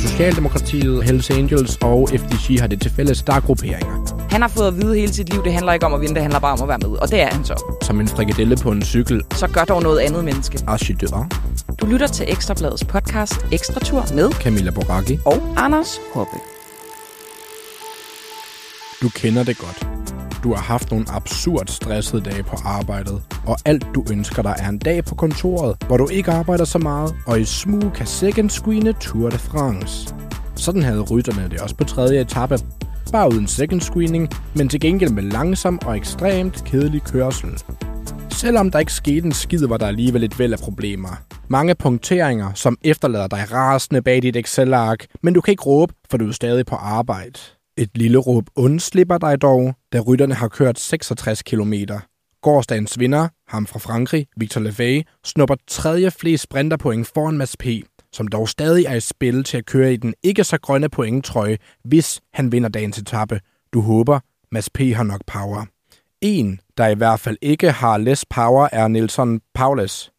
Socialdemokratiet, Hells Angels og FDG har det til fælles, der er grupperinger. Han har fået at vide hele sit liv, det handler ikke om at vinde, det handler bare om at være med. Og det er han så. Som en frikadelle på en cykel. Så gør dog noget andet menneske. Archidør. Du lytter til Ekstrabladets podcast Ekstra Tur med Camilla Boracchi. og Anders Hoppe. Du kender det godt. Du har haft nogle absurd stressede dage på arbejdet, og alt du ønsker dig er en dag på kontoret, hvor du ikke arbejder så meget, og i smug kan second screene Tour de France. Sådan havde rytterne det også på tredje etape. Bare uden second screening, men til gengæld med langsom og ekstremt kedelig kørsel. Selvom der ikke skete en skid, var der alligevel et væld af problemer. Mange punkteringer, som efterlader dig rasende bag dit Excel-ark, men du kan ikke råbe, for du er stadig på arbejde. Et lille råb undslipper dig dog, da rytterne har kørt 66 km. Gårdsdagens vinder, ham fra Frankrig, Victor Lefay, snupper tredje flest sprinterpoint foran Mads P., som dog stadig er i spil til at køre i den ikke så grønne pointtrøje, hvis han vinder dagens etape. Du håber, Mads P. har nok power. En, der i hvert fald ikke har less power, er Nelson Paulus,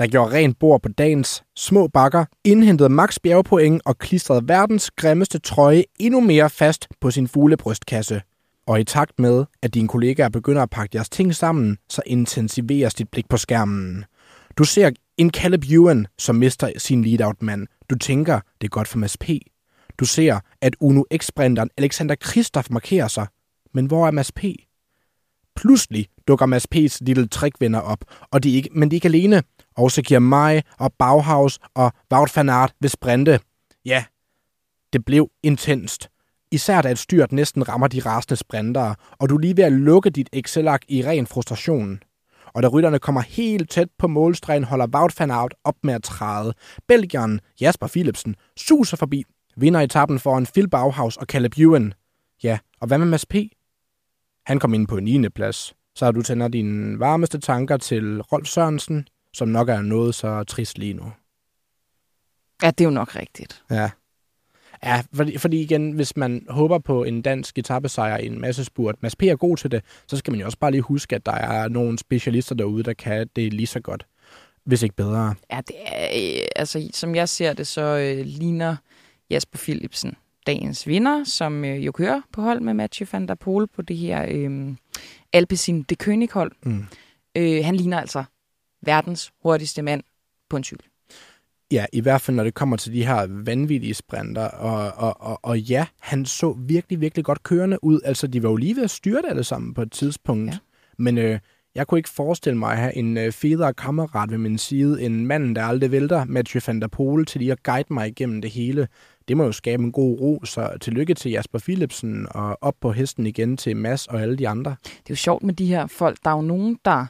der gjorde rent bord på dagens små bakker, indhentede max bjergpoint og klistrede verdens grimmeste trøje endnu mere fast på sin fuglebrystkasse. Og i takt med, at dine kollegaer begynder at pakke deres ting sammen, så intensiveres dit blik på skærmen. Du ser en Caleb Ewan, som mister sin lead-out-mand. Du tænker, det er godt for Mads P. Du ser, at Uno X-sprinteren Alexander Kristoff markerer sig. Men hvor er Mads P? Pludselig dukker Mads P's lille trickvinder op, og de er ikke, men de er ikke alene. Også giver mig og Bauhaus og Wout van Aert ved sprinte. Ja, det blev intenst. Især da et styrt næsten rammer de rasende sprintere, og du er lige ved at lukke dit Excel-ark i ren frustration. Og da rytterne kommer helt tæt på målstregen, holder Wout van Aert op med at træde. Belgieren Jasper Philipsen suser forbi, vinder etappen foran Phil Bauhaus og Caleb Ewan. Ja, og hvad med Mads P? Han kom ind på en 9. plads. Så har du tænder dine varmeste tanker til Rolf Sørensen, som nok er noget så trist lige nu. Ja, det er jo nok rigtigt. Ja. Ja, fordi, fordi igen, hvis man håber på en dansk etappesejr i en masse spurt, Mads P. er god til det, så skal man jo også bare lige huske, at der er nogle specialister derude, der kan det lige så godt, hvis ikke bedre. Ja, det er, øh, altså, som jeg ser det, så øh, ligner Jasper Philipsen dagens vinder, som øh, jo kører på hold med Mathieu van der Poel på det her øh, Alpecin de König hold. Mm. Øh, han ligner altså verdens hurtigste mand på en cykel. Ja, i hvert fald når det kommer til de her vanvittige sprinter. Og, og, og, og ja, han så virkelig, virkelig godt kørende ud. Altså, de var jo lige ved at styre det alle sammen på et tidspunkt. Ja. Men øh, jeg kunne ikke forestille mig at have en øh, federe kammerat ved min side, end manden, der aldrig vælter, Mathieu van der Poel, til lige at guide mig igennem det hele. Det må jo skabe en god ro, så tillykke til Jasper Philipsen, og op på hesten igen til Mads og alle de andre. Det er jo sjovt med de her folk. Der er jo nogen, der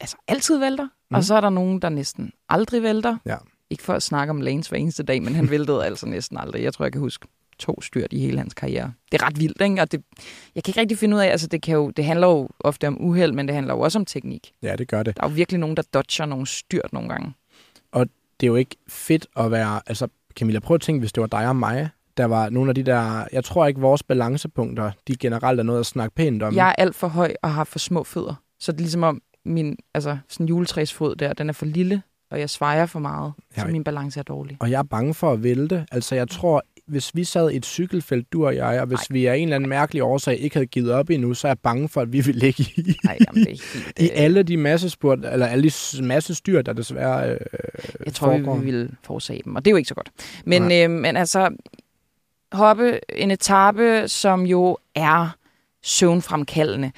altså altid vælter, mm. og så er der nogen, der næsten aldrig vælter. Ja. Ikke for at snakke om Lanes hver eneste dag, men han væltede altså næsten aldrig. Jeg tror, jeg kan huske to styrt i hele hans karriere. Det er ret vildt, ikke? Og det, jeg kan ikke rigtig finde ud af, altså det, kan jo, det handler jo ofte om uheld, men det handler jo også om teknik. Ja, det gør det. Der er jo virkelig nogen, der dodger nogle styrt nogle gange. det er jo ikke fedt at være... Altså, Camilla, prøv at tænke, hvis det var dig og mig, der var nogle af de der... Jeg tror ikke, vores balancepunkter, de generelt er noget at snakke pænt om. Jeg er alt for høj og har for små fødder. Så det er ligesom om min altså, sådan juletræsfod der, den er for lille, og jeg svejer for meget, Ja. så min balance er dårlig. Og jeg er bange for at vælte. Altså, jeg tror, hvis vi sad i et cykelfelt, du og jeg, og hvis Ej. vi af en eller anden mærkelig årsag ikke havde givet op endnu, så er jeg bange for, at vi vil ligge i, Nej, jamen, det er helt, i øh, alle de massespurt, eller alle de s- masse styr, der desværre øh, Jeg tror, foregår. vi vil forårsage dem, og det er jo ikke så godt. Men, Nej. øh, men altså, hoppe en etape, som jo er søvnfremkaldende.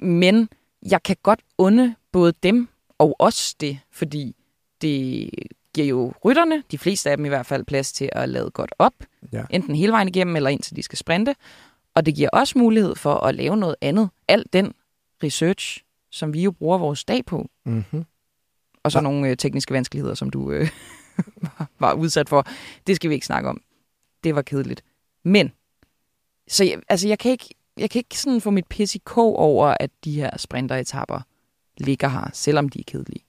Men jeg kan godt unde både dem og os det, fordi det giver jo rytterne, de fleste af dem i hvert fald, plads til at lade godt op. Ja. Enten hele vejen igennem, eller indtil de skal sprinte. Og det giver også mulighed for at lave noget andet. Al den research, som vi jo bruger vores dag på, Mm-hmm. og så Ja. nogle øh, tekniske vanskeligheder, som du øh, var- var udsat for. Det skal vi ikke snakke om. Det var kedeligt. Men, så jeg, altså jeg kan ikke, jeg kan ikke sådan få mit pis i kog over, at de her sprinteretapper ligger her, selvom de er kedelige.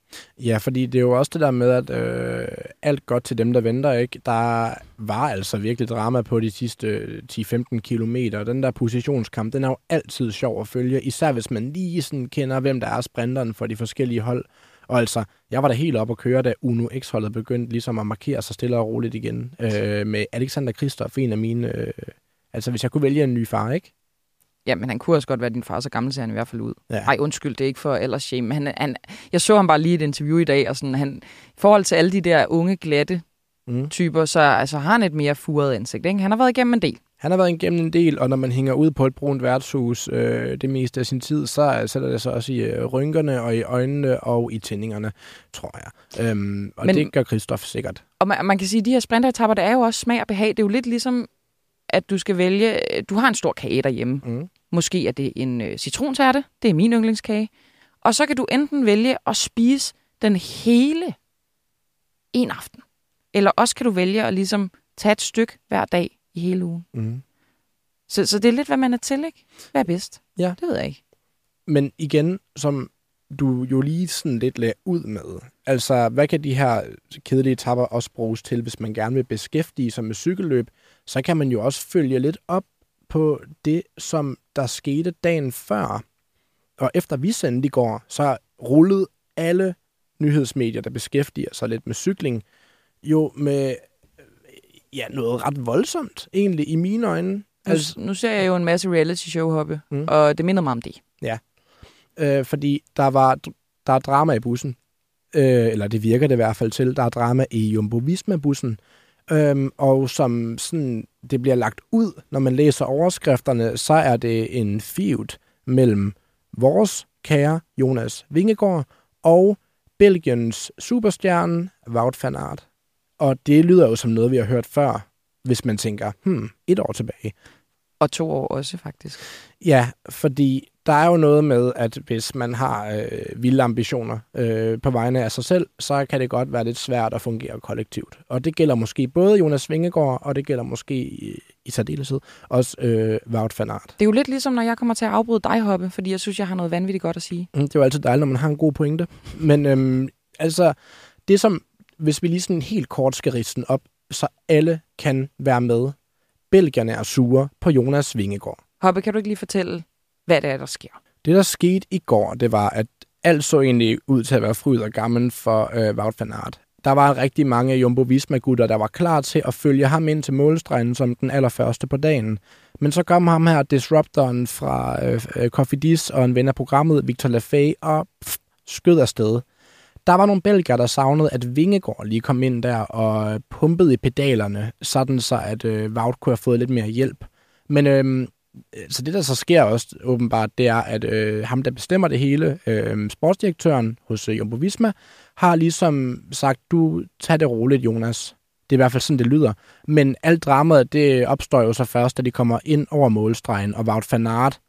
Ja, fordi det er jo også det der med, at øh, alt godt til dem, der venter, ikke? Der var altså virkelig drama på de sidste øh, 10-15 kilometer. Den der positionskamp, den er jo altid sjov at følge, især hvis man lige sådan kender, hvem der er sprinteren for de forskellige hold. Og altså, jeg var da helt op at køre, da Uno X-holdet begyndte ligesom at markere sig stille og roligt igen. Øh, med Alexander Kristoff, en af mine... Øh, altså, hvis jeg kunne vælge en ny far, ikke? Ja, men han kunne også godt være din far, så gammel ser han i hvert fald ud. Ja. Nej, undskyld, det er ikke for ellers shame. Men han, han, jeg så ham bare lige i et interview i dag, og sådan, han, i forhold til alle de der unge, glatte Mm. typer, så altså, har han et mere furet ansigt. Ikke? Han har været igennem en del. Han har været igennem en del, og når man hænger ud på et brunt værtshus øh, det meste af sin tid, så sætter det sig også i øh, rynkerne og i øjnene og i tændingerne, tror jeg. Øhm, og Men- det gør Christoph sikkert. Og man, man kan sige, at de her sprinteretapper, det er jo også smag og behag. Det er jo lidt ligesom, at du skal vælge... Du har en stor kage derhjemme. Mm. Måske er det en øh, citrontærte. Det er min yndlingskage. Og så kan du enten vælge at spise den hele en aften. Eller også kan du vælge at ligesom tage et stykke hver dag i hele ugen. Mm. Så, så det er lidt, hvad man er til, ikke? Hvad er bedst? Ja. Det ved jeg ikke. Men igen, som du jo lige sådan lidt lagde ud med, altså hvad kan de her kedelige etapper også bruges til, hvis man gerne vil beskæftige sig med cykelløb, så kan man jo også følge lidt op på det, som der skete dagen før. Og efter vi sendte i går, så rullede alle nyhedsmedier, der beskæftiger sig lidt med cykling, jo med øh, ja, noget ret voldsomt, egentlig, i mine øjne. Nu, Altså, nu ser jeg jo en masse reality show hoppe, Mm. og det minder mig om det. øh, fordi der var der er drama i bussen. Øh, eller det virker det i hvert fald til. Der er drama i Jumbo Visma-bussen. Øhm, og som sådan, det bliver lagt ud, når man læser overskrifterne, så er det en feud mellem vores kære Jonas Vingegaard og Belgiens superstjerne Wout van Aert. Og det lyder jo som noget, vi har hørt før, hvis man tænker, hmm, et år tilbage. Og to år også, faktisk. Ja, fordi der er jo noget med, at hvis man har øh, vilde ambitioner øh, på vegne af sig selv, så kan det godt være lidt svært at fungere kollektivt. Og det gælder måske både Jonas Vingegaard, og det gælder måske i, i særdeleshed også øh, Wout van Aert. Det er jo lidt ligesom, når jeg kommer til at afbryde dig, Hoppe, fordi jeg synes, jeg har noget vanvittigt godt at sige. Mm, Det er jo altid dejligt, når man har en god pointe. Men øhm, altså, det som, hvis vi lige sådan helt kort skal ridse op, så alle kan være med. Belgierne er sure på Jonas Vingegaard. Hoppe, kan du ikke lige fortælle, hvad det er, der sker? Det, der skete i går, det var, at alt så egentlig ud til at være fryd og gammel for øh, Wout van Aert. Der var rigtig mange Jumbo Visma-gutter, der var klar til at følge ham ind til målstregen som den allerførste på dagen. Men så kom ham her, disruptoren fra øh, øh Cofidis og en ven af programmet, Victor Lafay, og pff, skød afsted. Der var nogle belgier, der savnede, at Vingegaard lige kom ind der og pumpede i pedalerne, sådan så at øh, Wout kunne have fået lidt mere hjælp. Men øh, Øh, så det, der så sker også åbenbart, det er, at øh, ham, der bestemmer det hele, øh, sportsdirektøren hos øh, Jumbo Visma, har ligesom sagt, du tager det roligt, Jonas. Det er i hvert fald sådan, det lyder. Men alt dramaet, det opstår jo så først, da de kommer ind over målstregen, og Wout van Aert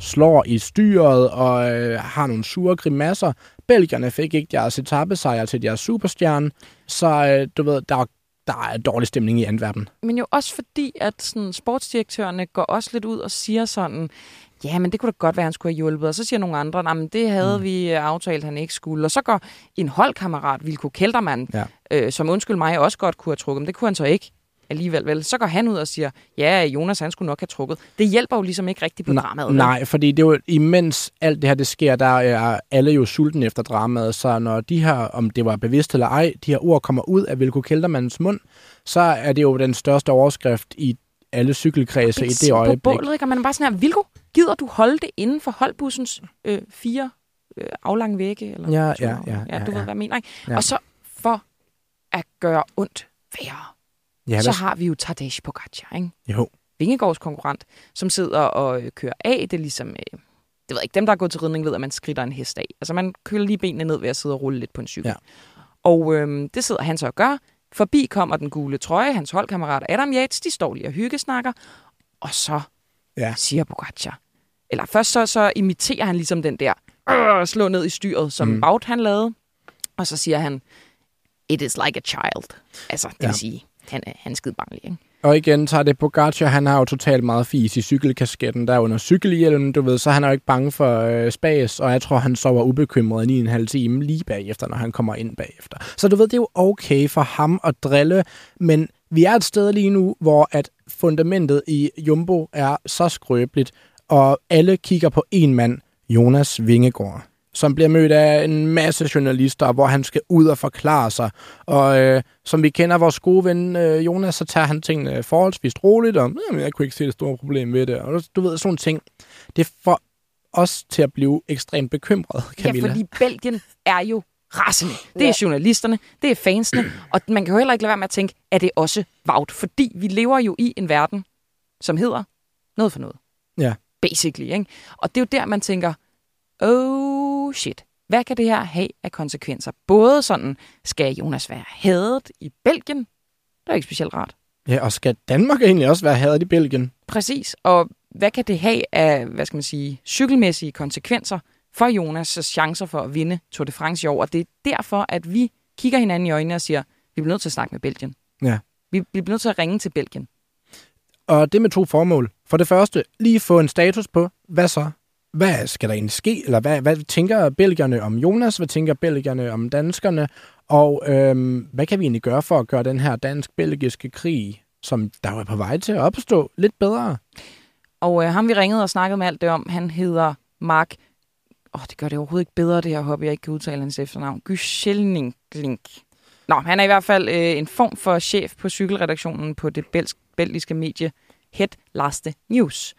slår i styret og øh, har nogle sure grimasser. Belgierne fik ikke deres etappesejr til deres superstjerne, så øh, du ved, der, der er dårlig stemning i Antwerpen. Men jo også fordi, at sådan, sportsdirektørerne går også lidt ud og siger sådan, ja, men det kunne da godt være, at han skulle have hjulpet. Og så siger nogle andre, nej, men det havde mm. vi øh, aftalt, han ikke skulle. Og så går en holdkammerat, Vilko Keltermann, Ja. øh, som undskyld mig også godt kunne have trukket, men det kunne han så ikke alligevel. Vel? Så går han ud og siger, ja, Jonas han skulle nok have trukket. Det hjælper jo ligesom ikke rigtigt på dramaet. vel? Nej, fordi det er jo, imens alt det her det sker, der er alle jo sultne efter dramaet, så når de her, om det var bevidst eller ej, de her ord kommer ud af Vilko Keltermans mund, så er det jo den største overskrift i alle cykelkredse i det øjeblik. På bålet, ikke? Og man er bare sådan her, Vilko, gider du holde det inden for holdbussens øh, fire øh, aflange vægge? Eller Ja, ja, aflange- ja, ja. Du ja, ved, ja. hvad jeg mener, ikke? Ja. Og så for at gøre ondt værre, Ja, så har vi jo Tadej Pogacar, ikke? Jo. Vingegaards konkurrent, som sidder og øh, kører af. Det er ligesom, øh, det ved jeg ikke, dem der har gået til ridning ved, at man skrider en hest af. Altså man køler lige benene ned ved at sidde og rulle lidt på en cykel. Ja. Og øh, det sidder han så og gør. Forbi kommer den gule trøje, hans holdkammerat Adam Yates, de står lige og hyggesnakker. Og så Ja. siger Pogacar. Eller først så, så imiterer han ligesom den der øh, slå ned i styret, som mm. Baut han lavede. Og så siger han, it is like a child. Altså, det Ja. vil sige, han er, han er skide barnlig, ikke? Og igen tager det Pogacar, han har jo totalt meget fis i cykelkasketten, der er under cykelhjelmen, du ved, så han er jo ikke bange for øh, spas, og jeg tror, han sover ubekymret i en halv time lige bagefter, når han kommer ind bagefter. Så du ved, det er jo okay for ham at drille, men vi er et sted lige nu, hvor at fundamentet i Jumbo er så skrøbeligt, og alle kigger på en mand, Jonas Vingegaard som bliver mødt af en masse journalister, hvor han skal ud og forklare sig. Og øh, som vi kender vores gode ven øh, Jonas, så tager han tingene forholdsvis roligt, og jamen, jeg kunne ikke se det store problem ved det. Og du ved, sådan ting. Det får os til at blive ekstremt bekymret, Camilla. Ja, fordi Belgien er jo rasende. Det er ja. journalisterne, det er fansene, og man kan jo heller ikke lade være med at tænke, at det også vagt, fordi vi lever jo i en verden, som hedder noget for noget. Ja. Basically, ikke? Og det er jo der, man tænker, oh shit, hvad kan det her have af konsekvenser? Både sådan, skal Jonas være hadet i Belgien? Det er ikke specielt rart. Ja, og skal Danmark egentlig også være hadet i Belgien? Præcis, og hvad kan det have af, hvad skal man sige, cykelmæssige konsekvenser for Jonas' chancer for at vinde Tour de France i år? Og det er derfor, at vi kigger hinanden i øjnene og siger, vi bliver nødt til at snakke med Belgien. Ja. Vi, vi bliver nødt til at ringe til Belgien. Og det med to formål. For det første, lige få en status på, hvad så? Hvad skal der egentlig ske? Eller hvad, hvad tænker belgierne om Jonas? Hvad tænker belgierne om danskerne? Og øhm, hvad kan vi egentlig gøre for at gøre den her dansk-belgiske krig, som der var på vej til at opstå, lidt bedre? Og øh, ham vi ringede og snakkede med alt det om, han hedder Mark... Åh, oh, det gør det overhovedet ikke bedre, det her hobby, jeg ikke kan udtale hans efternavn. Gyschelning. Nå, han er i hvert fald øh, en form for chef på cykelredaktionen på det belgiske medie Het Laste News.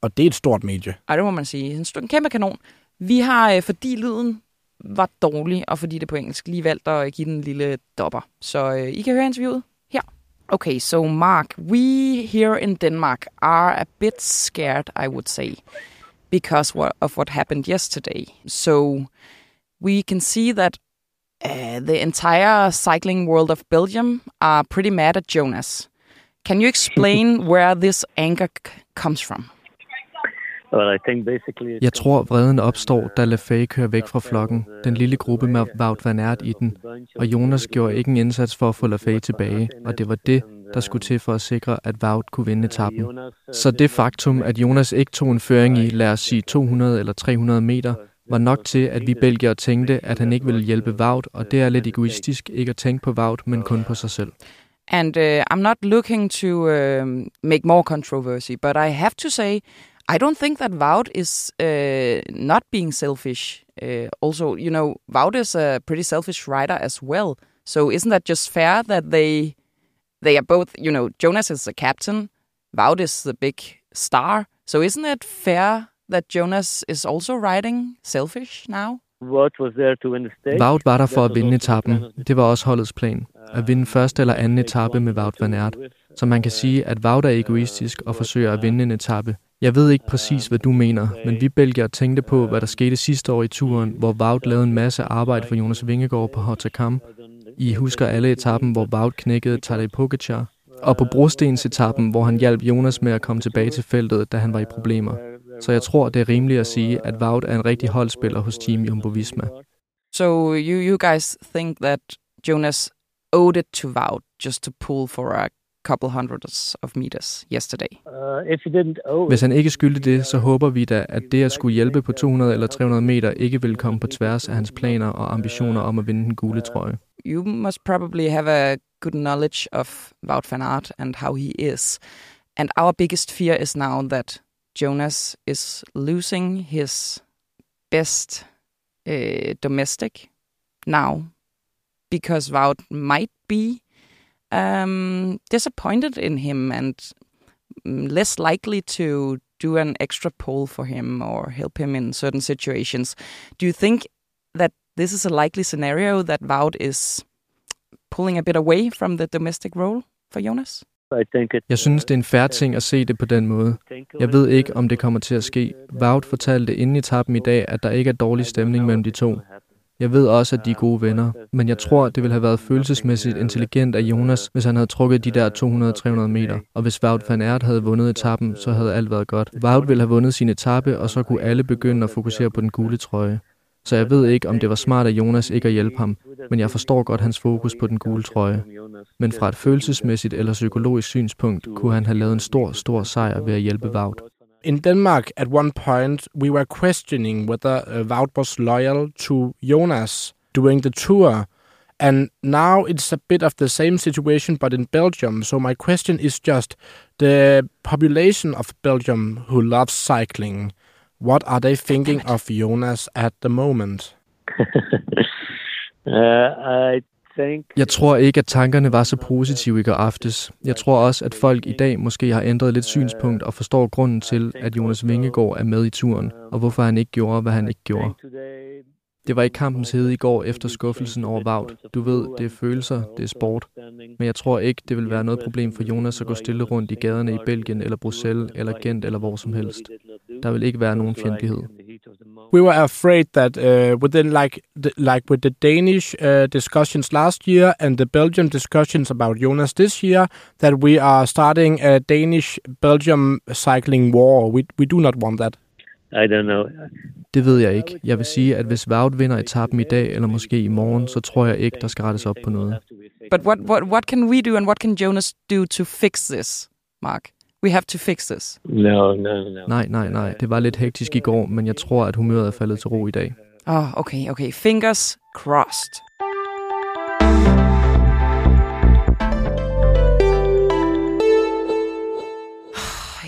Og det er et stort medie. Ej, det må man sige. En, en kæmpe kanon. Vi har, øh, fordi lyden var dårlig, og fordi det på engelsk, lige valgt at give den en lille dopper. Så øh, I kan høre interviewet her. Okay, so Mark, we here in Denmark are a bit scared, I would say, because of what happened yesterday. So we can see that uh, the entire cycling world of Belgium are pretty mad at Jonas. Can you explain where this anger comes from? Jeg tror, vreden opstår, da Lefay kører væk fra flokken, den lille gruppe med Wout van Aert i den, og Jonas gjorde ikke en indsats for at få Lefay tilbage, og det var det, der skulle til for at sikre, at Wout kunne vinde etappen. Så det faktum, at Jonas ikke tog en føring i, lad os sige 200 eller 300 meter, var nok til, at vi belgier tænkte, at han ikke ville hjælpe Wout, og det er lidt egoistisk ikke at tænke på Wout, men kun på sig selv. And uh, I'm not looking to uh, make more controversy, but I have to say, I don't think that Wout is uh, not being selfish. Uh, also, you know, Wout is a pretty selfish rider as well. So isn't that just fair that they they are both, you know, Jonas is the captain, Wout is the big star. So isn't it fair that Jonas is also riding selfish now? Wout var der for at vinde etappen. Det var også holdets plan. At vinde første eller anden etape med Wout van Aert. Så man kan sige, at Vaut er egoistisk og forsøger at vinde en etape. Jeg ved ikke præcis, hvad du mener, men vi belgier tænkte på, hvad der skete sidste år i turen, hvor Vaut lavede en masse arbejde for Jonas Vingegaard på Hottakam. I husker alle etappen, hvor Vaut knækkede Tadej Pogacar. Og på brostensetappen, hvor han hjalp Jonas med at komme tilbage til feltet, da han var i problemer. Så jeg tror, det er rimeligt at sige, at Vaut er en rigtig holdspiller hos Team Jumbo-Visma. So you, you guys think that Jonas owed it to Vaut just to pull for a couple hundreds of meters yesterday. Uh, Hvis han ikke skyldte det, så håber vi da, at det at skulle hjælpe på 200 eller 300 meter ikke vil komme på tværs af hans planer og ambitioner om at vinde den gule trøje. You must probably have a good knowledge of Wout van Aert and how he is. And our biggest fear is now that Jonas is losing his best uh, domestic now because Wout might be um, disappointed in him and mm, less likely to do an extra pull for him or help him in certain situations. Do you think that this is a likely scenario that Wout is pulling a bit away from the domestic role for Jonas? Jeg synes, det er en færre ting at se det på den måde. Jeg ved ikke, om det kommer til at ske. Wout fortalte inden i tappen i dag, at der ikke er dårlig stemning mellem de to. Jeg ved også, at de er gode venner, men jeg tror, det ville have været følelsesmæssigt intelligent af Jonas, hvis han havde trukket de der 200-300 meter. Og hvis Wout van Aert havde vundet etappen, så havde alt været godt. Wout ville have vundet sin etape, og så kunne alle begynde at fokusere på den gule trøje. Så jeg ved ikke, om det var smart af Jonas ikke at hjælpe ham, men jeg forstår godt hans fokus på den gule trøje. Men fra et følelsesmæssigt eller psykologisk synspunkt kunne han have lavet en stor, stor sejr ved at hjælpe Wout. In Denmark, at one point, we were questioning whether uh, Wout was loyal to Jonas during the tour. And now it's a bit of the same situation, but in Belgium. So my question is just the population of Belgium who loves cycling. What are they thinking of Jonas at the moment? uh, I jeg tror ikke, at tankerne var så positive i går aftes. Jeg tror også, at folk i dag måske har ændret lidt synspunkt og forstår grunden til, at Jonas Vingegaard er med i turen, og hvorfor han ikke gjorde, hvad han ikke gjorde. Det var ikke kampens hede i går efter skuffelsen over Vaut. Du ved, det er følelser, det er sport. Men jeg tror ikke, det vil være noget problem for Jonas at gå stille rundt i gaderne i Belgien eller Bruxelles eller Gent eller hvor som helst. Der vil ikke være nogen fjendtlighed. We were afraid that uh, within like the, like with the Danish uh, discussions last year and the Belgian discussions about Jonas this year, that we are starting a Danish-Belgium cycling war. We we do not want that. I don't know. Det ved jeg ikke. Jeg vil sige, at hvis Wout vinder etappen i dag, eller måske i morgen, så tror jeg ikke, der skal rettes op på noget. But what, what, what can we do, and what can Jonas do to fix this, Mark? We have to fix this. No, no, no. Nej, nej, nej. Det var lidt hektisk i går, men jeg tror, at humøret er faldet til ro i dag. Oh, okay, okay. Fingers crossed.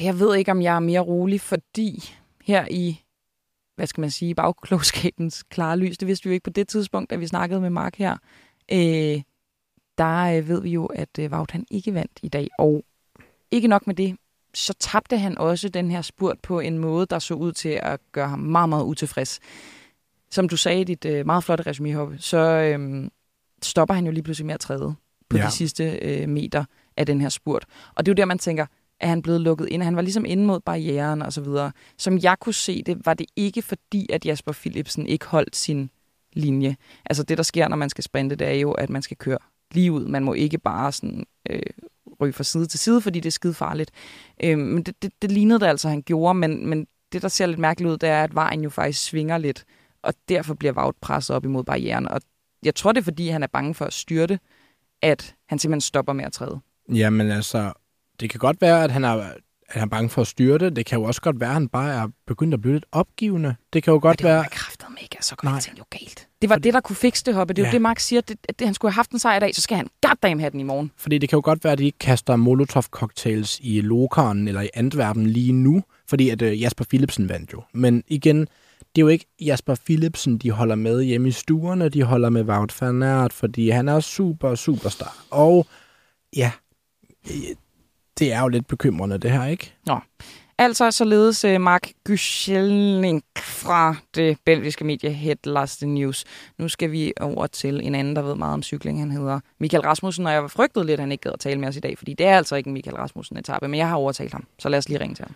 Jeg ved ikke, om jeg er mere rolig, fordi her i, hvad skal man sige, bagklogskabens klare lys, det vidste vi jo ikke på det tidspunkt, da vi snakkede med Mark her, øh, der øh, ved vi jo, at øh, Wout han ikke vandt i dag, og ikke nok med det, så tabte han også den her spurt på en måde, der så ud til at gøre ham meget, meget utilfreds. Som du sagde i dit øh, meget flotte resume, så øh, stopper han jo lige pludselig med at træde på ja. de sidste øh, meter af den her spurt. Og det er jo der, man tænker, er han blevet lukket ind. Han var ligesom inde mod barrieren og så videre. Som jeg kunne se det, var det ikke fordi, at Jasper Philipsen ikke holdt sin linje. Altså det, der sker, når man skal sprinte, det er jo, at man skal køre lige ud. Man må ikke bare sådan, øh, ryge fra side til side, fordi det er skide farligt. Øh, men det, det, det lignede det altså, han gjorde, men, men det, der ser lidt mærkeligt ud, det er, at vejen jo faktisk svinger lidt, og derfor bliver Vaut presset op imod barrieren. Og jeg tror, det er, fordi han er bange for at styrte, at han simpelthen stopper med at træde. Jamen altså, det kan godt være, at han er, at han er bange for at styrte. Det kan jo også godt være, at han bare er begyndt at blive lidt opgivende. Det kan jo godt være... Det var mega, så godt Nej. jo galt. Det var Fordi... det, der kunne fikse det, Hoppe. Det er ja. jo det, Mark siger. Det, det, han skulle have haft en sejr i dag, så skal han goddamn have den i morgen. Fordi det kan jo godt være, at de ikke kaster Molotov-cocktails i Lokeren eller i Antwerpen lige nu, fordi at uh, Jasper Philipsen vandt jo. Men igen, det er jo ikke Jasper Philipsen, de holder med hjemme i stuerne. De holder med Wout van Aert, fordi han er super, superstar. Og ja, det er jo lidt bekymrende, det her, ikke? Nå. Altså således uh, Mark Gyschelning fra det belgiske medie Headlast News. Nu skal vi over til en anden, der ved meget om cykling. Han hedder Michael Rasmussen, og jeg var frygtet lidt, at han ikke gad at tale med os i dag, fordi det er altså ikke en Michael Rasmussen-etappe, men jeg har overtalt ham. Så lad os lige ringe til ham.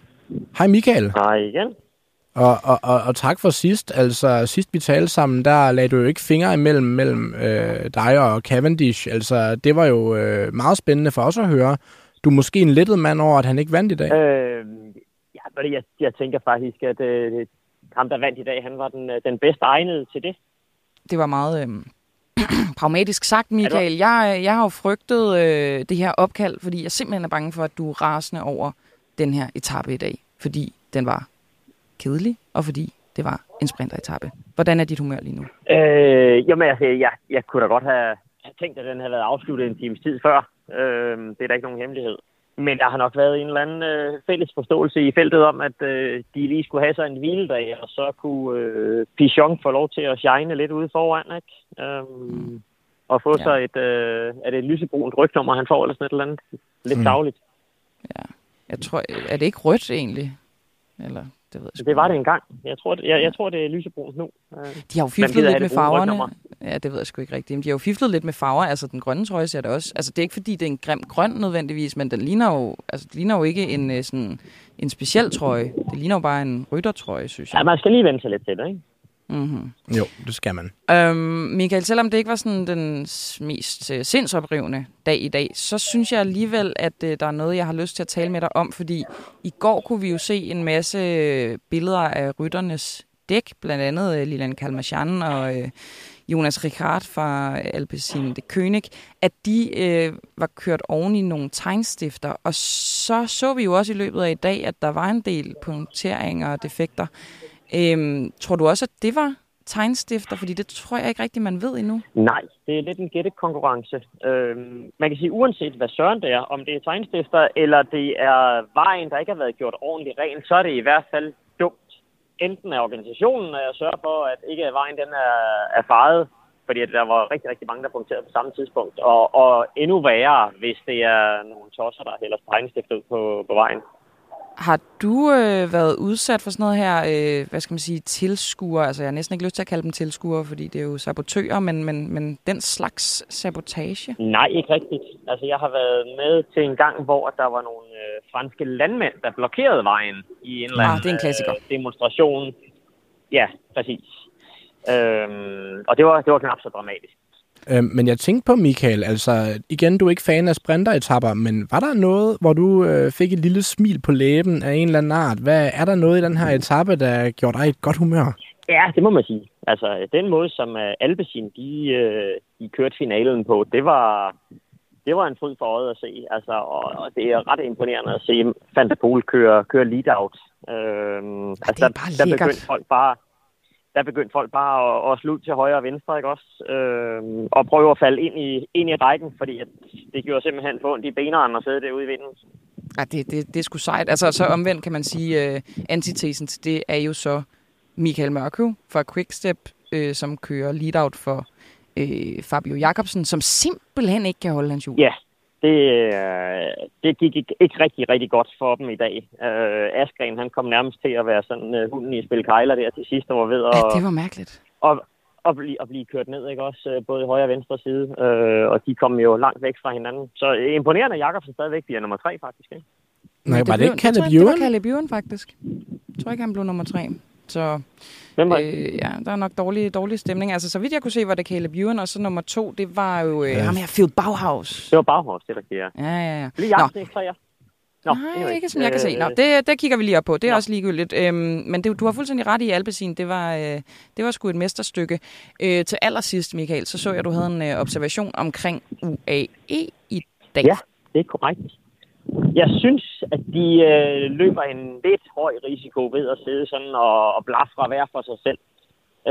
Hej Michael. Hej igen. Og, og, og, og tak for sidst. Altså, sidst vi talte sammen, der lagde du jo ikke fingre imellem mellem øh, dig og Cavendish. Altså, det var jo øh, meget spændende for os at høre. Du er måske en lettet mand over, at han ikke vandt i dag? Øh, jeg, jeg tænker faktisk, at øh, ham, der vandt i dag, han var den, øh, den bedste egnede til det. Det var meget øh, pragmatisk sagt, Michael. Jeg, jeg har jo frygtet øh, det her opkald, fordi jeg simpelthen er bange for, at du er rasende over den her etape i dag. Fordi den var kedelig, og fordi det var en sprinteretappe. Hvordan er dit humør lige nu? Øh, jamen, altså, jeg, jeg kunne da godt have tænkt, at den havde været afsluttet en times tid før. Øh, det er da ikke nogen hemmelighed. Men der har nok været en eller anden øh, fælles forståelse i feltet om, at øh, de lige skulle have sig en hviledag, og så kunne øh, Pichon få lov til at shine lidt ude foran, ikke? Øhm, mm. Og få ja. sig et, øh, er det et lysebrunt rygnummer, han får, eller sådan et eller andet. Lidt mm. dagligt. Ja. Jeg tror, er det ikke rødt egentlig? Eller det, ved jeg det var det engang. Jeg tror, jeg, jeg tror det er lysebrunt nu. De har jo fiflet lidt med farverne. Ja, det ved jeg sgu ikke rigtigt. Men de har jo fiflet lidt med farver. Altså, den grønne trøje ser det også. Altså, det er ikke fordi, det er en grim grøn nødvendigvis, men den ligner jo, altså, det ligner jo ikke en, øh, sådan, en speciel trøje. Det ligner jo bare en ryttertrøje, synes jeg. Ja, man skal lige vente sig lidt til det, ikke? Mm-hmm. Jo, det skal man. Øhm, Michael, selvom det ikke var sådan den mest uh, sindsoprivende dag i dag, så synes jeg alligevel, at uh, der er noget, jeg har lyst til at tale med dig om, fordi i går kunne vi jo se en masse billeder af rytternes dæk, blandt andet uh, Lilian Kalmachan og uh, Jonas Ricard fra Alpecin de König, at de uh, var kørt oven i nogle tegnstifter, og så så vi jo også i løbet af i dag, at der var en del punkteringer og defekter. Øhm, tror du også, at det var tegnstifter? Fordi det tror jeg ikke rigtigt, man ved endnu. Nej, det er lidt en gættekonkurrence. Øhm, man kan sige, uanset hvad søren det er, om det er tegnstifter, eller det er vejen, der ikke har været gjort ordentligt ren, så er det i hvert fald dumt. enten af organisationen at sørge for, at ikke vejen den er, er faret, fordi der var rigtig, rigtig mange, der punkterede på samme tidspunkt. Og, og endnu værre, hvis det er nogle tosser, der hælder tegnstifter ud på, på vejen. Har du øh, været udsat for sådan noget her, øh, hvad skal man sige, tilskuer? Altså, jeg har næsten ikke lyst til at kalde dem tilskuere, fordi det er jo sabotører, men, men, men den slags sabotage? Nej, ikke rigtigt. Altså, jeg har været med til en gang, hvor der var nogle øh, franske landmænd, der blokerede vejen i en eller Ah, anden det er en klassiker. øh, demonstration. Ja, præcis. Øhm, og det var, det var knap så dramatisk. Øhm, men jeg tænkte på, Michael, altså igen, du er ikke fan af sprinteretapper, men var der noget, hvor du øh, fik et lille smil på læben af en eller anden art? Hvad, er der noget i den her etape, der gjorde dig et godt humør? Ja, det må man sige. Altså, den måde, som uh, Alpecin, de, uh, de kørte finalen på, det var, det var en fryd for øjet at se. Altså, og, og det er ret imponerende at se Van der Poel køre, køre lead-out. Øhm, det altså, er der, bare der lækkert. begyndte folk bare der begyndte folk bare at, at slutte til højre og venstre, ikke også? Øhm, og prøve at falde ind i, ind i rækken, fordi at det gjorde simpelthen for ondt i benene at sidde derude i vinden. Ja, det, det, det er sgu sejt. Altså, så omvendt kan man sige, uh, antitesen til det er jo så Michael Mørkøv fra Quickstep, øh, som kører lead-out for øh, Fabio Jacobsen, som simpelthen ikke kan holde hans hjul. Ja, det, øh, det gik ikke, ikke rigtig, rigtig godt for dem i dag. Øh, Askren, han kom nærmest til at være sådan uh, hunden i spil kejler der til sidst, og var ved at, Ja, det var mærkeligt. at, at, blive, at blive kørt ned, ikke også? Øh, Både højre og venstre side, øh, og de kom jo langt væk fra hinanden. Så øh, imponerende, at Jacobsen stadigvæk bliver nummer tre, faktisk. Ikke? Nej, var det blev- ikke Caleb tror, Det var Ewan? Caleb Ewan, faktisk. Jeg tror ikke, han blev nummer tre. Så Hvem var øh, ja, der er nok dårlig, dårlig stemning. Altså, så vidt jeg kunne se, var det Caleb Ewan, og så nummer to, det var jo øh, Ja. ham her, Phil Bauhaus. Det var Bauhaus, det der siger. Ja, ja, ja. Lige Nå, Jacobsen ikke træer. Nå, Nej, anyway. ikke som jeg kan se. Nå, Øh, det, det kigger vi lige op på. Det er Nå. også ligegyldigt. Øhm, men det, du har fuldstændig ret i, Alpecin. Det var, øh, det var sgu et mesterstykke. Øh, til allersidst, Michael, så så jeg, at du havde en øh, observation omkring UAE i dag. Ja, det er korrekt. Jeg synes, at de øh, løber en lidt høj risiko ved at sidde sådan og, og blafre hver for sig selv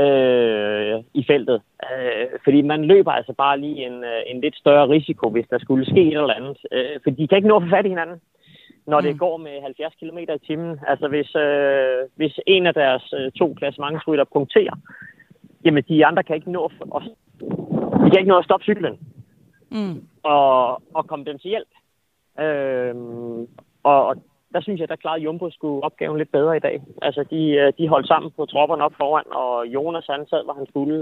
øh, i feltet. Øh, fordi man løber altså bare lige en, øh, en lidt større risiko, hvis der skulle ske et eller andet. Øh, fordi de kan ikke nå at få fat i hinanden, når det Mm. går med 70 km i timen. Altså hvis, øh, hvis en af deres øh, to klassementsrytter punkterer, jamen de andre kan ikke nå at, de kan ikke nå at stoppe cyklen Mm. og, og komme dem til hjælp. Øh, og, og der synes jeg, der klarede Jumbo skulle opgaven lidt bedre i dag. Altså, de, øh, de holdt sammen på tropperne op foran, og Jonas han sad, hvor han skulle.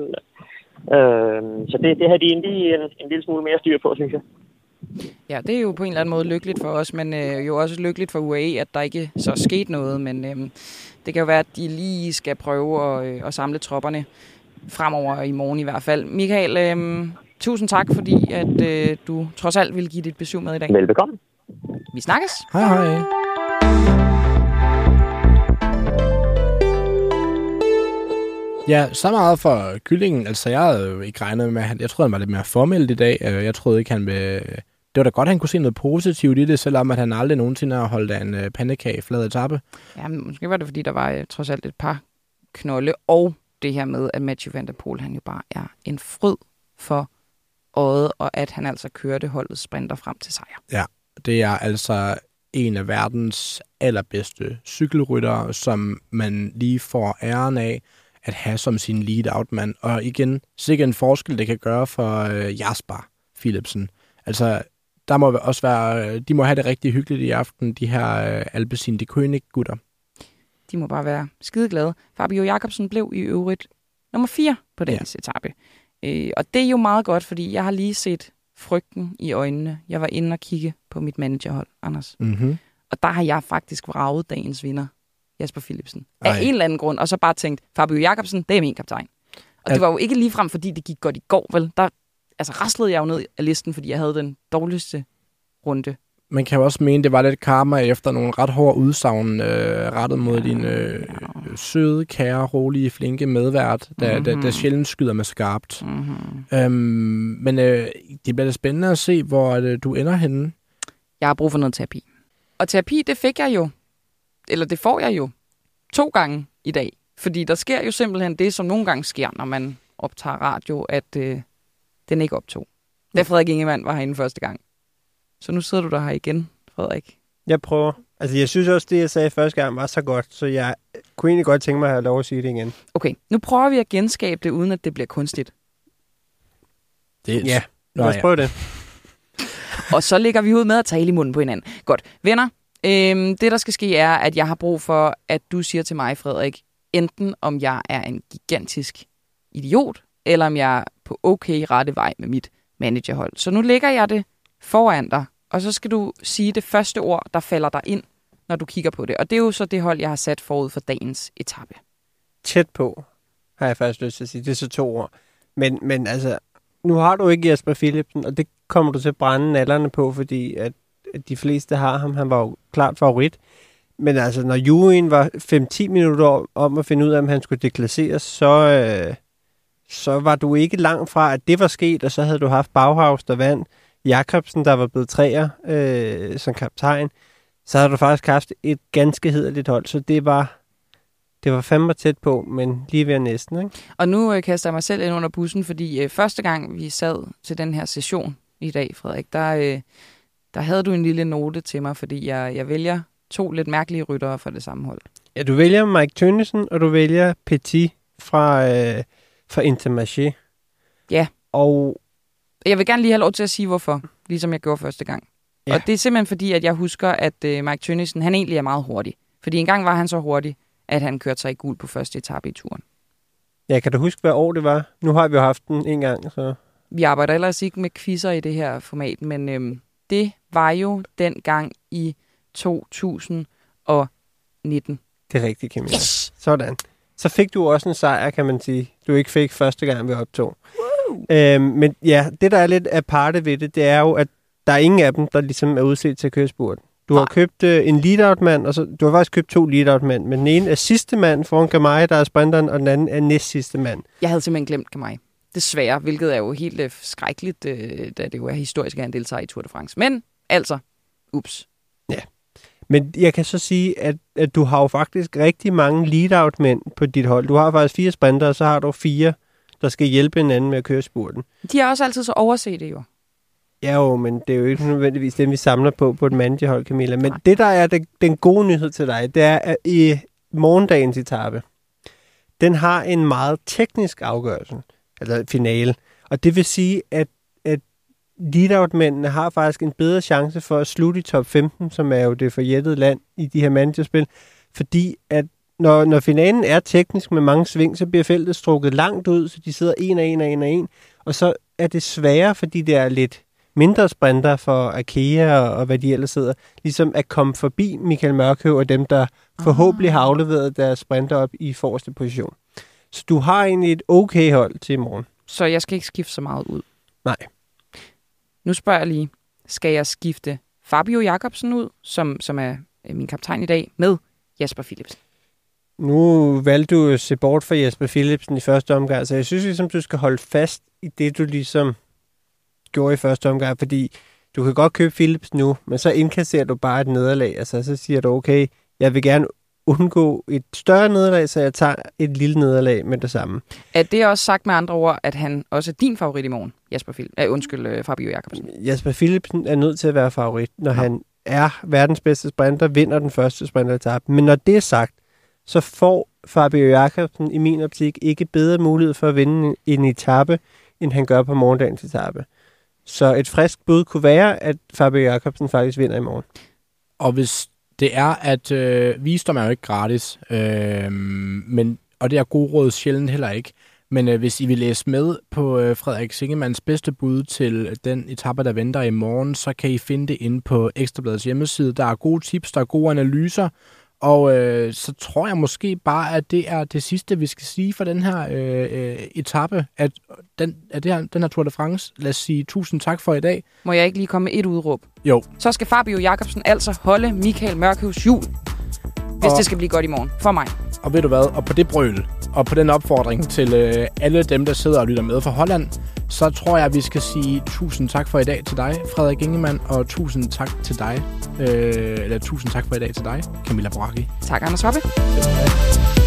Øh, så det, det havde de egentlig en, en lille smule mere styr på, synes jeg. Ja, det er jo på en eller anden måde lykkeligt for os, men øh, jo også lykkeligt for UAE, at der ikke så skete noget. Men øh, det kan jo være, at de lige skal prøve at, øh, at samle tropperne fremover i morgen i hvert fald. Michael, øh, tusind tak, fordi at øh, du trods alt ville give dit besøg med i dag. Velbekomme. Vi snakkes. Hej hej. Ja, så meget for kyllingen. Altså, jeg havde jo ikke regnet med, at han, jeg troede, han var lidt mere formelt i dag. Øh, Jeg troede ikke, han ville... Det var da godt, at han kunne se noget positivt i det, selvom at han aldrig nogensinde har holdt af en øh, pandekage flad etape. Ja, men måske var det, fordi der var øh, trods alt et par knolde, og det her med, at Matthew Van Der Poel, han jo bare er en fryd for øjet, og at han altså kørte holdet sprinter frem til sejr. Det er altså en af verdens allerbedste cykelryttere, som man lige får æren af at have som sin lead-out-mand. Og igen, sikkert en forskel, det kan gøre for øh, Jasper Philipsen. Altså, der må også være, øh, de må have det rigtig hyggeligt i aften, de her øh, Alpecin de König-gutter. De må bare være skide glade. Fabio Jacobsen blev i øvrigt nummer 4 på dagens ja. etape. Øh, og det er jo meget godt, fordi jeg har lige set frygten i øjnene. Jeg var inde og kigge på mit managerhold, Anders. Mm-hmm. Og der har jeg faktisk vraget dagens vinder, Jasper Philipsen. Ej. Af en eller anden grund. Og så bare tænkt, Fabio Jacobsen, det er min kaptajn. Og Al- det var jo ikke ligefrem, fordi det gik godt i går, vel? Der altså, raslede jeg jo ned af listen, fordi jeg havde den dårligste runde. Man kan jo også mene, det var lidt karma efter nogle ret hårde udsagn øh, rettet mod din øh, søde, kære, rolige, flinke medvært, der, mm-hmm. der, der sjældent skyder med skarpt. Mm-hmm. Øhm, men øh, det bliver da spændende at se, hvor øh, du ender henne. Jeg har brug for noget terapi. Og terapi, det fik jeg jo, eller det får jeg jo, to gange i dag. Fordi der sker jo simpelthen det, som nogle gange sker, når man optager radio, at øh, den ikke optog. Da Frederik Ingemann var herinde første gang. Så nu sidder du der her igen, Frederik. Jeg prøver. Altså, jeg synes også, det, jeg sagde første gang, var så godt, så jeg kunne egentlig godt tænke mig at have lov at sige det igen. Okay, nu prøver vi at genskabe det, uden at det bliver kunstigt. Det, Ja, Nå, lad os ja. prøve det. Og så lægger vi ud med at tale i munden på hinanden. Godt. Venner, øhm, det der skal ske er, at jeg har brug for, at du siger til mig, Frederik, enten om jeg er en gigantisk idiot, eller om jeg er på okay rette vej med mit managerhold. Så nu lægger jeg det foran dig, og så skal du sige det første ord, der falder dig ind, når du kigger på det. Og det er jo så det hold, jeg har sat forud for dagens etape. Tæt på, har jeg faktisk lyst til at sige. Det er så to ord. Men, men altså, nu har du ikke Jesper Philipsen, og det kommer du til at brænde nallerne på, fordi at, at de fleste har ham. Han var jo klart favorit. Men altså, når juryen var 5-10 minutter om at finde ud af, om han skulle deklasseres, så, øh, så var du ikke langt fra, at det var sket, og så havde du haft Bauhaus, der vandt, Jakobsen, der var blevet træer øh, som kaptajn, så havde du faktisk haft et ganske hederligt hold, så det var, det var fandme tæt på, men lige ved næsten, ikke? Og nu øh, kaster jeg mig selv ind under bussen, fordi øh, første gang vi sad til den her session i dag, Frederik, der, øh, der havde du en lille note til mig, fordi jeg, jeg vælger to lidt mærkelige ryttere fra det samme hold. Ja, du vælger Mike Tønnesen, og du vælger Petit fra, øh, fra Intermarché. Ja. Og Jeg vil gerne lige have lov til at sige, hvorfor, ligesom jeg gjorde første gang. Ja. Og det er simpelthen fordi, at jeg husker, at øh, Mike Tønnesen, han egentlig er meget hurtig. Fordi engang var han så hurtig, at han kørte sig i gul på første etape i turen. ja, kan du huske, hvad år det var? Nu har vi jo haft den en gang, så... Vi arbejder ellers ikke med quizzer i det her format, men øhm, det var jo dengang i 2019. Det er rigtigt, Camilla. Yes! Sådan. Så fik du også en sejr, kan man sige. Du ikke fik første gang, vi optog. Øhm, men ja, det der er lidt aparte ved det, det er jo, at der er ingen af dem, der ligesom er udset til at køre spurten. Du har købt øh, en lead-out-mand, og så, du har faktisk købt to lead-out-mænd, men den ene er sidste mand foran Gamay, der er sprinteren, og den anden er næst sidste mand. Jeg havde simpelthen glemt mig. Desværre, hvilket er jo helt øh, skrækkeligt, øh, da det jo er historisk, at han deltager i Tour de France. Men altså, ups. Men jeg kan så sige, at, at du har jo faktisk rigtig mange lead-out-mænd på dit hold. Du har faktisk fire sprinter, og så har du fire, der skal hjælpe hinanden med at køre spurten. De har også altid så overset det jo. Ja jo, men det er jo ikke nødvendigvis dem, vi samler på på et managerhold, Camilla. Men Nej. det, der er det, den gode nyhed til dig, det er, at i morgendagens etape, den har en meget teknisk afgørelse, eller finale. Og det vil sige, at, at lead-out-mændene har faktisk en bedre chance for at slutte i top 15, som er jo det forjættede land i de her managerspil, fordi at når, når finalen er teknisk med mange sving, så bliver feltet strukket langt ud, så de sidder en af en af en af en, og så er det sværere, fordi det er lidt mindre sprinter for Akea og, og hvad de ellers sidder, ligesom at komme forbi Michael Mørkøv og dem, der forhåbentlig har afleveret deres sprinter op i forreste position. Så du har egentlig et okay hold til i morgen. Så jeg skal ikke skifte så meget ud. Nej. Nu spørger jeg lige, skal jeg skifte Fabio Jacobsen ud, som, som er øh, min kaptajn i dag, med Jasper Philipsen? Nu valgte du at se bort fra Jesper Philipsen i første omgang, så jeg synes ligesom, du skal holde fast i det, du ligesom gjorde i første omgang, fordi du kan godt købe Philips nu, men så indkasserer du bare et nederlag, altså så siger du, okay, jeg vil gerne undgå et større nederlag, så jeg tager et lille nederlag med det samme. Er det også sagt med andre ord, at han også er din favorit i morgen, Jasper Philip? Øh, undskyld, øh, Fabio Jacobsen. Jesper Philipsen er nødt til at være favorit, når Nå. han er verdens bedste sprinter, vinder den første sprinteretappe. Men når det er sagt, så får Fabio Jakobsen i min optik ikke bedre mulighed for at vinde en etape, end han gør på morgendagens etape. Så et frisk bud kunne være, at Fabio Jakobsen faktisk vinder i morgen. Og hvis det er, at øh, visdom er jo ikke gratis, øh, men, og det er gode råd sjældent heller ikke. Men øh, hvis I vil læse med på øh, Frederik Singemanns bedste bud til den etape, der venter i morgen, så kan I finde det inde på Ekstrabladets hjemmeside. Der er gode tips, der er gode analyser, og øh, så tror jeg måske bare, at det er det sidste, vi skal sige for den her øh, øh, etape, at den, at det her, den her Tour de France. Lad os sige tusind tak for i dag. Må jeg ikke lige komme med et udråb? Jo, Så skal Fabio Jacobsen altså holde Michael Mørkhus jul, hvis Og- det skal blive godt i morgen. For mig. Og ved du hvad, og på det brøl, og på den opfordring til øh, alle dem, der sidder og lytter med fra Holland, så tror jeg, at vi skal sige tusind tak for i dag til dig, Frederik Ingemann, og tusind tak til dig, øh, eller tusind tak for i dag til dig, Camilla Boracchi. Tak, Anders Hoppe. Selv tak.